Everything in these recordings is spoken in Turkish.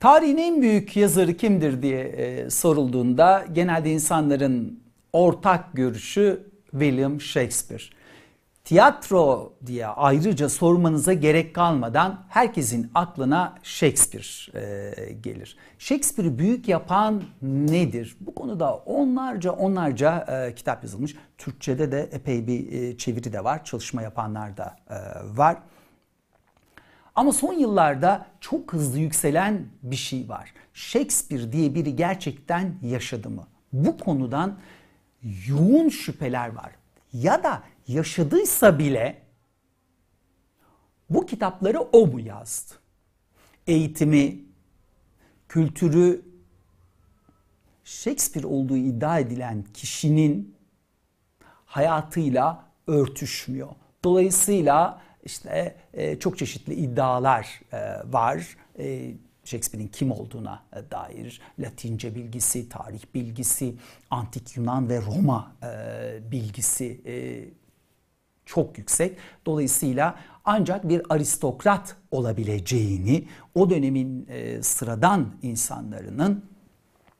Tarihin en büyük yazarı kimdir diye e, sorulduğunda genelde insanların ortak görüşü William Shakespeare. Tiyatro diye ayrıca sormanıza gerek kalmadan herkesin aklına Shakespeare e, gelir. Shakespeare'i büyük yapan nedir? Bu konuda onlarca onlarca e, kitap yazılmış. Türkçe'de de epey bir e, çeviri de var. Çalışma yapanlar da e, var. Ama son yıllarda çok hızlı yükselen bir şey var. Shakespeare diye biri gerçekten yaşadı mı? Bu konudan yoğun şüpheler var. Ya da yaşadıysa bile bu kitapları o mu yazdı? Eğitimi, kültürü Shakespeare olduğu iddia edilen kişinin hayatıyla örtüşmüyor. Dolayısıyla işte e, çok çeşitli iddialar e, var. E, Shakespeare'in kim olduğuna e, dair Latince bilgisi, tarih bilgisi, antik Yunan ve Roma e, bilgisi e, çok yüksek. Dolayısıyla ancak bir aristokrat olabileceğini, o dönemin e, sıradan insanlarının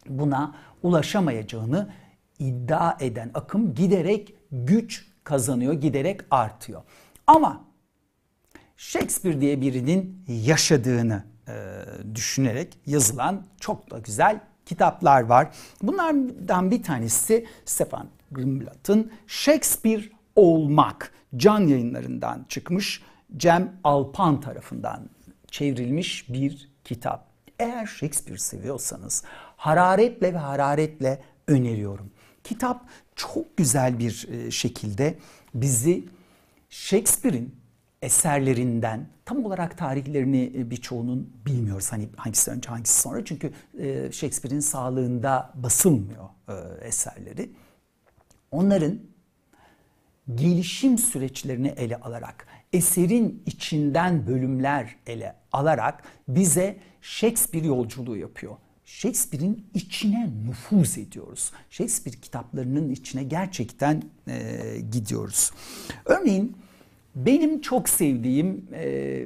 buna ulaşamayacağını iddia eden akım giderek güç kazanıyor, giderek artıyor. Ama Shakespeare diye birinin yaşadığını e, düşünerek yazılan çok da güzel kitaplar var. Bunlardan bir tanesi Stefan Grimblatt'ın Shakespeare Olmak can yayınlarından çıkmış Cem Alpan tarafından çevrilmiş bir kitap. Eğer Shakespeare seviyorsanız hararetle ve hararetle öneriyorum. Kitap çok güzel bir e, şekilde bizi Shakespeare'in eserlerinden tam olarak tarihlerini e, birçoğunun bilmiyoruz. Hani hangisi önce hangisi sonra çünkü e, Shakespeare'in sağlığında basılmıyor eserleri. Onların gelişim süreçlerini ele alarak, eserin içinden bölümler ele alarak bize Shakespeare yolculuğu yapıyor. Shakespeare'in içine nüfuz ediyoruz. Shakespeare kitaplarının içine gerçekten e, gidiyoruz. Örneğin benim çok sevdiğim e,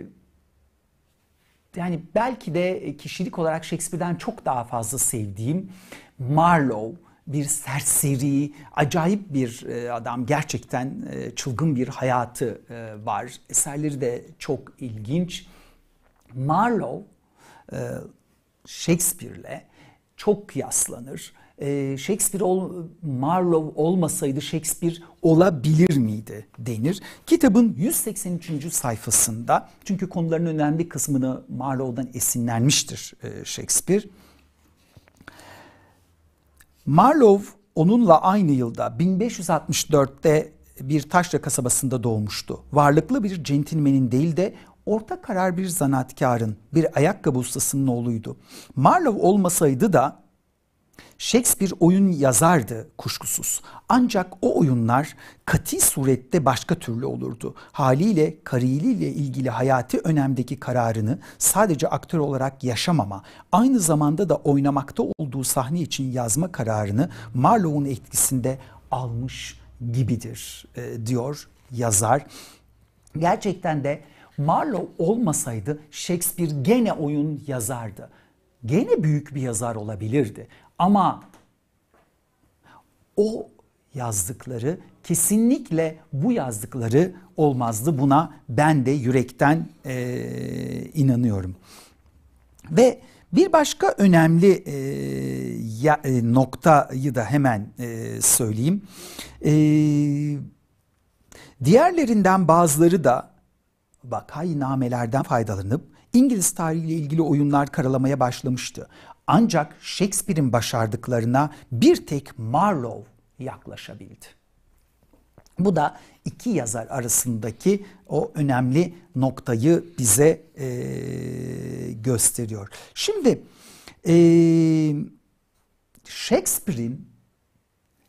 yani belki de kişilik olarak Shakespeare'den çok daha fazla sevdiğim Marlowe bir serseri, acayip bir e, adam. Gerçekten e, çılgın bir hayatı e, var. Eserleri de çok ilginç. Marlowe Shakespeare'le çok kıyaslanır. Shakespeare ol, Marlowe olmasaydı Shakespeare olabilir miydi denir. Kitabın 183. sayfasında çünkü konuların önemli kısmını Marlowe'dan esinlenmiştir Shakespeare. Marlowe onunla aynı yılda 1564'te bir taşra kasabasında doğmuştu. Varlıklı bir centilmenin değil de orta karar bir zanaatkarın, bir ayakkabı ustasının oğluydu. Marlowe olmasaydı da Shakespeare oyun yazardı kuşkusuz. Ancak o oyunlar kati surette başka türlü olurdu. Haliyle kariyeliyle ilgili hayati önemdeki kararını sadece aktör olarak yaşamama, aynı zamanda da oynamakta olduğu sahne için yazma kararını Marlowe'un etkisinde almış gibidir e, diyor yazar. Gerçekten de Marlowe olmasaydı Shakespeare gene oyun yazardı. Gene büyük bir yazar olabilirdi. Ama o yazdıkları kesinlikle bu yazdıkları olmazdı. Buna ben de yürekten e, inanıyorum. Ve bir başka önemli e, ya, e, noktayı da hemen e, söyleyeyim. E, diğerlerinden bazıları da vakaynamelerden faydalanıp İngiliz tarihiyle ilgili oyunlar karalamaya başlamıştı. Ancak Shakespeare'in başardıklarına bir tek Marlowe yaklaşabildi. Bu da iki yazar arasındaki o önemli noktayı bize e, gösteriyor. Şimdi e, Shakespeare'in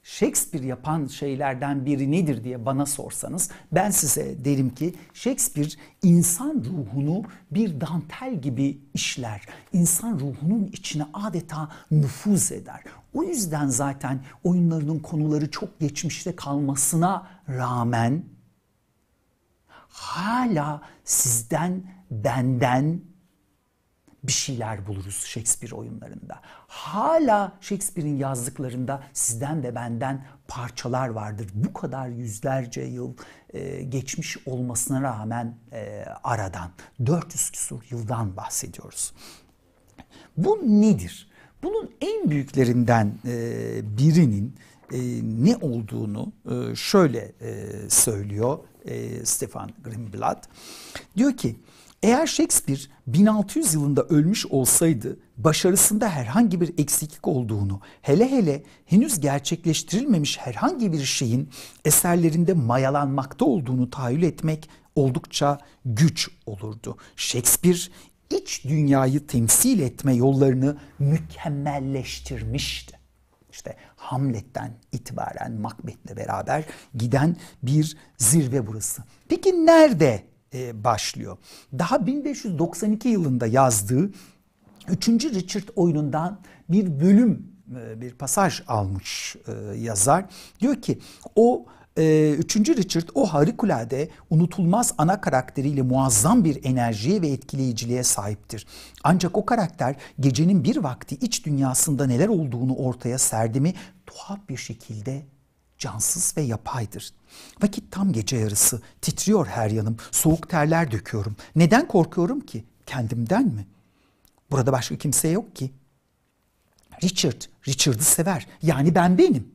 Shakespeare yapan şeylerden biri nedir diye bana sorsanız ben size derim ki Shakespeare insan ruhunu bir dantel gibi işler. İnsan ruhunun içine adeta nüfuz eder. O yüzden zaten oyunlarının konuları çok geçmişte kalmasına rağmen hala sizden, benden bir şeyler buluruz Shakespeare oyunlarında. Hala Shakespeare'in yazdıklarında sizden ve benden parçalar vardır. Bu kadar yüzlerce yıl e, geçmiş olmasına rağmen e, aradan 400 küsur yıldan bahsediyoruz. Bu nedir? Bunun en büyüklerinden e, birinin e, ne olduğunu e, şöyle e, söylüyor e, Stefan Grimblad. Diyor ki eğer Shakespeare 1600 yılında ölmüş olsaydı başarısında herhangi bir eksiklik olduğunu, hele hele henüz gerçekleştirilmemiş herhangi bir şeyin eserlerinde mayalanmakta olduğunu tahayyül etmek oldukça güç olurdu. Shakespeare iç dünyayı temsil etme yollarını mükemmelleştirmişti. İşte Hamlet'ten itibaren Macbeth'le beraber giden bir zirve burası. Peki nerede e, başlıyor? Daha 1592 yılında yazdığı 3. Richard oyunundan bir bölüm, e, bir pasaj almış e, yazar. Diyor ki o ee, üçüncü Richard o harikulade unutulmaz ana karakteriyle muazzam bir enerjiye ve etkileyiciliğe sahiptir. Ancak o karakter gecenin bir vakti iç dünyasında neler olduğunu ortaya serdi mi tuhaf bir şekilde cansız ve yapaydır. Vakit tam gece yarısı, titriyor her yanım, soğuk terler döküyorum. Neden korkuyorum ki? Kendimden mi? Burada başka kimse yok ki. Richard, Richard'ı sever. Yani ben benim.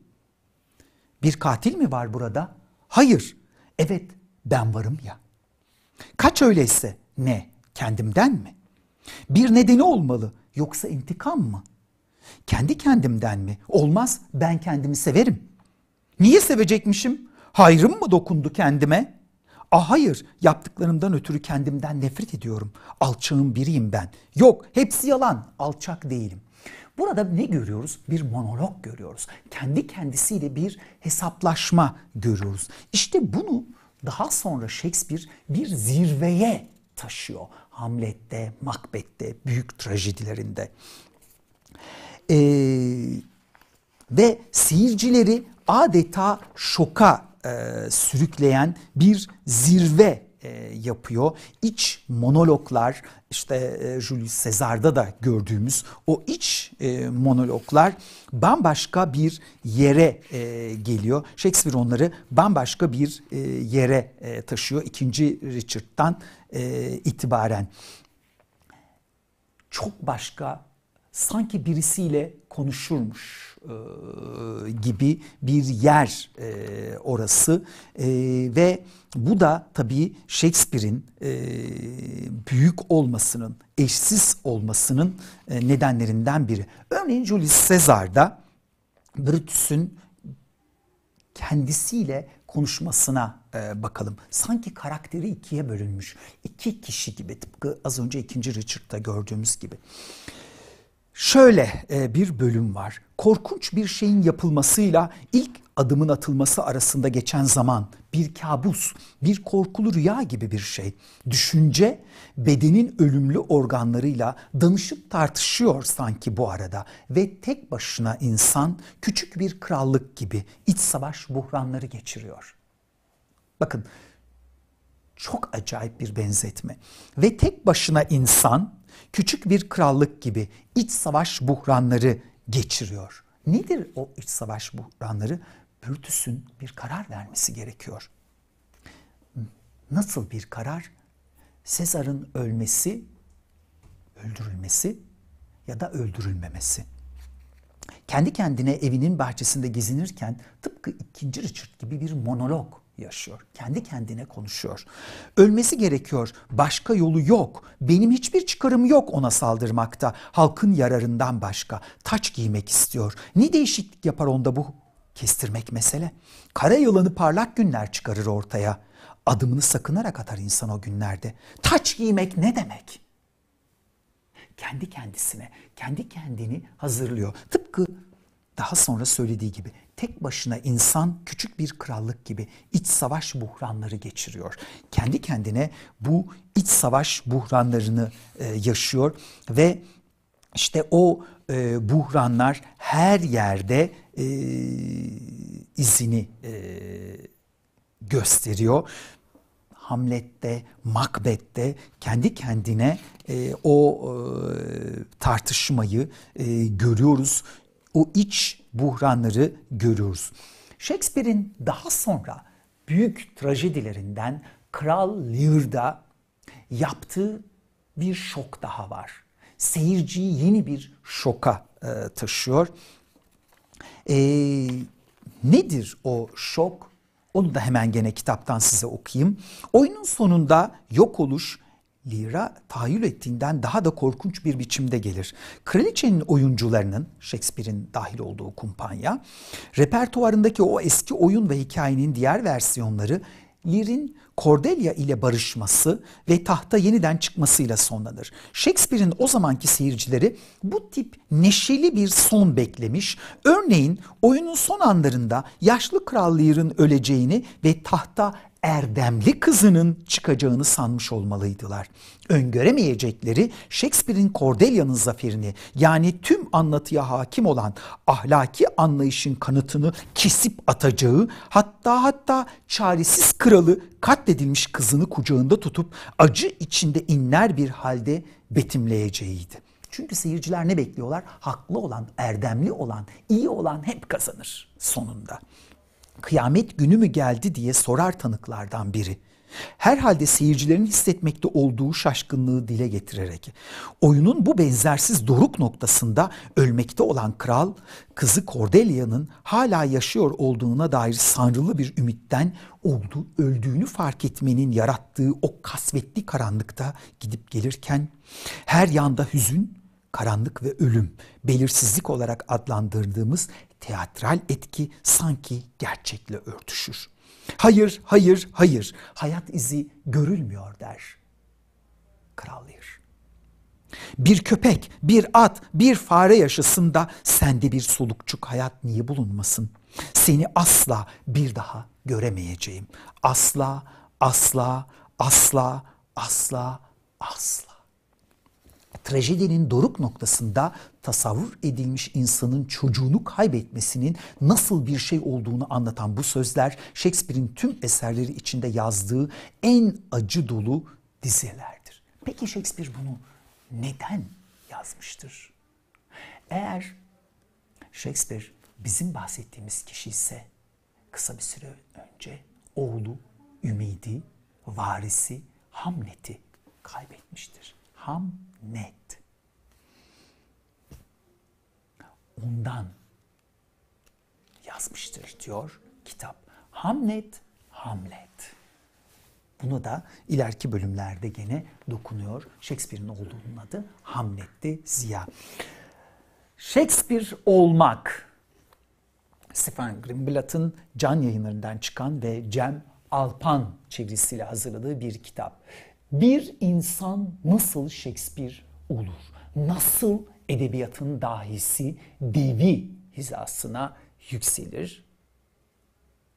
Bir katil mi var burada? Hayır. Evet ben varım ya. Kaç öyleyse ne? Kendimden mi? Bir nedeni olmalı yoksa intikam mı? Kendi kendimden mi? Olmaz ben kendimi severim. Niye sevecekmişim? Hayrım mı dokundu kendime? Ah hayır yaptıklarımdan ötürü kendimden nefret ediyorum. Alçağın biriyim ben. Yok hepsi yalan alçak değilim. Burada ne görüyoruz? Bir monolog görüyoruz. Kendi kendisiyle bir hesaplaşma görüyoruz. İşte bunu daha sonra Shakespeare bir zirveye taşıyor. Hamlet'te, Macbeth'te, büyük trajedilerinde. Ee, ve seyircileri adeta şoka e, sürükleyen bir zirve e, yapıyor. İç monologlar işte e, Julius Caesar'da da gördüğümüz o iç e, monologlar bambaşka bir yere e, geliyor. Shakespeare onları bambaşka bir e, yere e, taşıyor. İkinci Richard'dan e, itibaren. Çok başka sanki birisiyle konuşurmuş e, gibi bir yer e, orası e, ve bu da tabii Shakespeare'in e, büyük olmasının, eşsiz olmasının e, nedenlerinden biri. Örneğin Julius Caesar'da Brutus'un kendisiyle konuşmasına e, bakalım. Sanki karakteri ikiye bölünmüş. İki kişi gibi tıpkı az önce ikinci Richard'da gördüğümüz gibi. Şöyle e, bir bölüm var. Korkunç bir şeyin yapılmasıyla ilk adımın atılması arasında geçen zaman bir kabus, bir korkulu rüya gibi bir şey. Düşünce bedenin ölümlü organlarıyla danışıp tartışıyor sanki bu arada ve tek başına insan küçük bir krallık gibi iç savaş buhranları geçiriyor. Bakın çok acayip bir benzetme. Ve tek başına insan küçük bir krallık gibi iç savaş buhranları geçiriyor. Nedir o iç savaş buhranları? Brutus'un bir karar vermesi gerekiyor. Nasıl bir karar? Sezar'ın ölmesi, öldürülmesi ya da öldürülmemesi. Kendi kendine evinin bahçesinde gezinirken tıpkı ikinci Richard gibi bir monolog yaşıyor. Kendi kendine konuşuyor. Ölmesi gerekiyor. Başka yolu yok. Benim hiçbir çıkarım yok ona saldırmakta. Halkın yararından başka. Taç giymek istiyor. Ne değişiklik yapar onda bu? Kestirmek mesele. Kara yılanı parlak günler çıkarır ortaya. Adımını sakınarak atar insan o günlerde. Taç giymek ne demek? Kendi kendisine, kendi kendini hazırlıyor. Tıpkı daha sonra söylediği gibi tek başına insan küçük bir krallık gibi iç savaş buhranları geçiriyor. Kendi kendine bu iç savaş buhranlarını e, yaşıyor ve işte o e, buhranlar her yerde e, izini e, gösteriyor. Hamlet'te, Macbeth'te kendi kendine e, o e, tartışmayı e, görüyoruz. O iç buhranları görüyoruz. Shakespeare'in daha sonra büyük trajedilerinden Kral Lear'da yaptığı bir şok daha var. Seyirciyi yeni bir şoka e, taşıyor. E, nedir o şok? Onu da hemen gene kitaptan size okuyayım. Oyunun sonunda yok oluş Lira tahayyül ettiğinden daha da korkunç bir biçimde gelir. Kraliçenin oyuncularının, Shakespeare'in dahil olduğu kumpanya, repertuarındaki o eski oyun ve hikayenin diğer versiyonları Lear'in Cordelia ile barışması ve tahta yeniden çıkmasıyla sonlanır. Shakespeare'in o zamanki seyircileri bu tip neşeli bir son beklemiş. Örneğin oyunun son anlarında yaşlı kral Lear'ın öleceğini ve tahta erdemli kızının çıkacağını sanmış olmalıydılar. Öngöremeyecekleri Shakespeare'in Cordelia'nın zaferini yani tüm anlatıya hakim olan ahlaki anlayışın kanıtını kesip atacağı hatta hatta çaresiz kralı katledilmiş kızını kucağında tutup acı içinde inler bir halde betimleyeceğiydi. Çünkü seyirciler ne bekliyorlar? Haklı olan, erdemli olan, iyi olan hep kazanır sonunda kıyamet günü mü geldi diye sorar tanıklardan biri. Herhalde seyircilerin hissetmekte olduğu şaşkınlığı dile getirerek oyunun bu benzersiz doruk noktasında ölmekte olan kral kızı Cordelia'nın hala yaşıyor olduğuna dair sanrılı bir ümitten oldu öldüğünü fark etmenin yarattığı o kasvetli karanlıkta gidip gelirken her yanda hüzün, karanlık ve ölüm belirsizlik olarak adlandırdığımız teatral etki sanki gerçekle örtüşür. Hayır, hayır, hayır. Hayat izi görülmüyor der. Kral Lear. Bir köpek, bir at, bir fare yaşasın da sende bir solukçuk hayat niye bulunmasın? Seni asla bir daha göremeyeceğim. Asla, asla, asla, asla, asla trajedinin doruk noktasında tasavvur edilmiş insanın çocuğunu kaybetmesinin nasıl bir şey olduğunu anlatan bu sözler Shakespeare'in tüm eserleri içinde yazdığı en acı dolu dizelerdir. Peki Shakespeare bunu neden yazmıştır? Eğer Shakespeare bizim bahsettiğimiz kişi ise kısa bir süre önce oğlu, ümidi, varisi Hamlet'i kaybetmiştir. Hamlet. Ondan yazmıştır diyor kitap. Hamlet, Hamlet. Bunu da ileriki bölümlerde gene dokunuyor. Shakespeare'in olduğunun adı Hamlet'ti Ziya. Shakespeare olmak. Stefan Grimblatt'ın can yayınlarından çıkan ve Cem Alpan çevirisiyle hazırladığı bir kitap. Bir insan nasıl Shakespeare olur? Nasıl edebiyatın dahisi devi hizasına yükselir?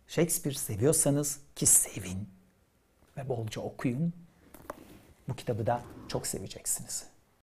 Shakespeare seviyorsanız ki sevin ve bolca okuyun. Bu kitabı da çok seveceksiniz.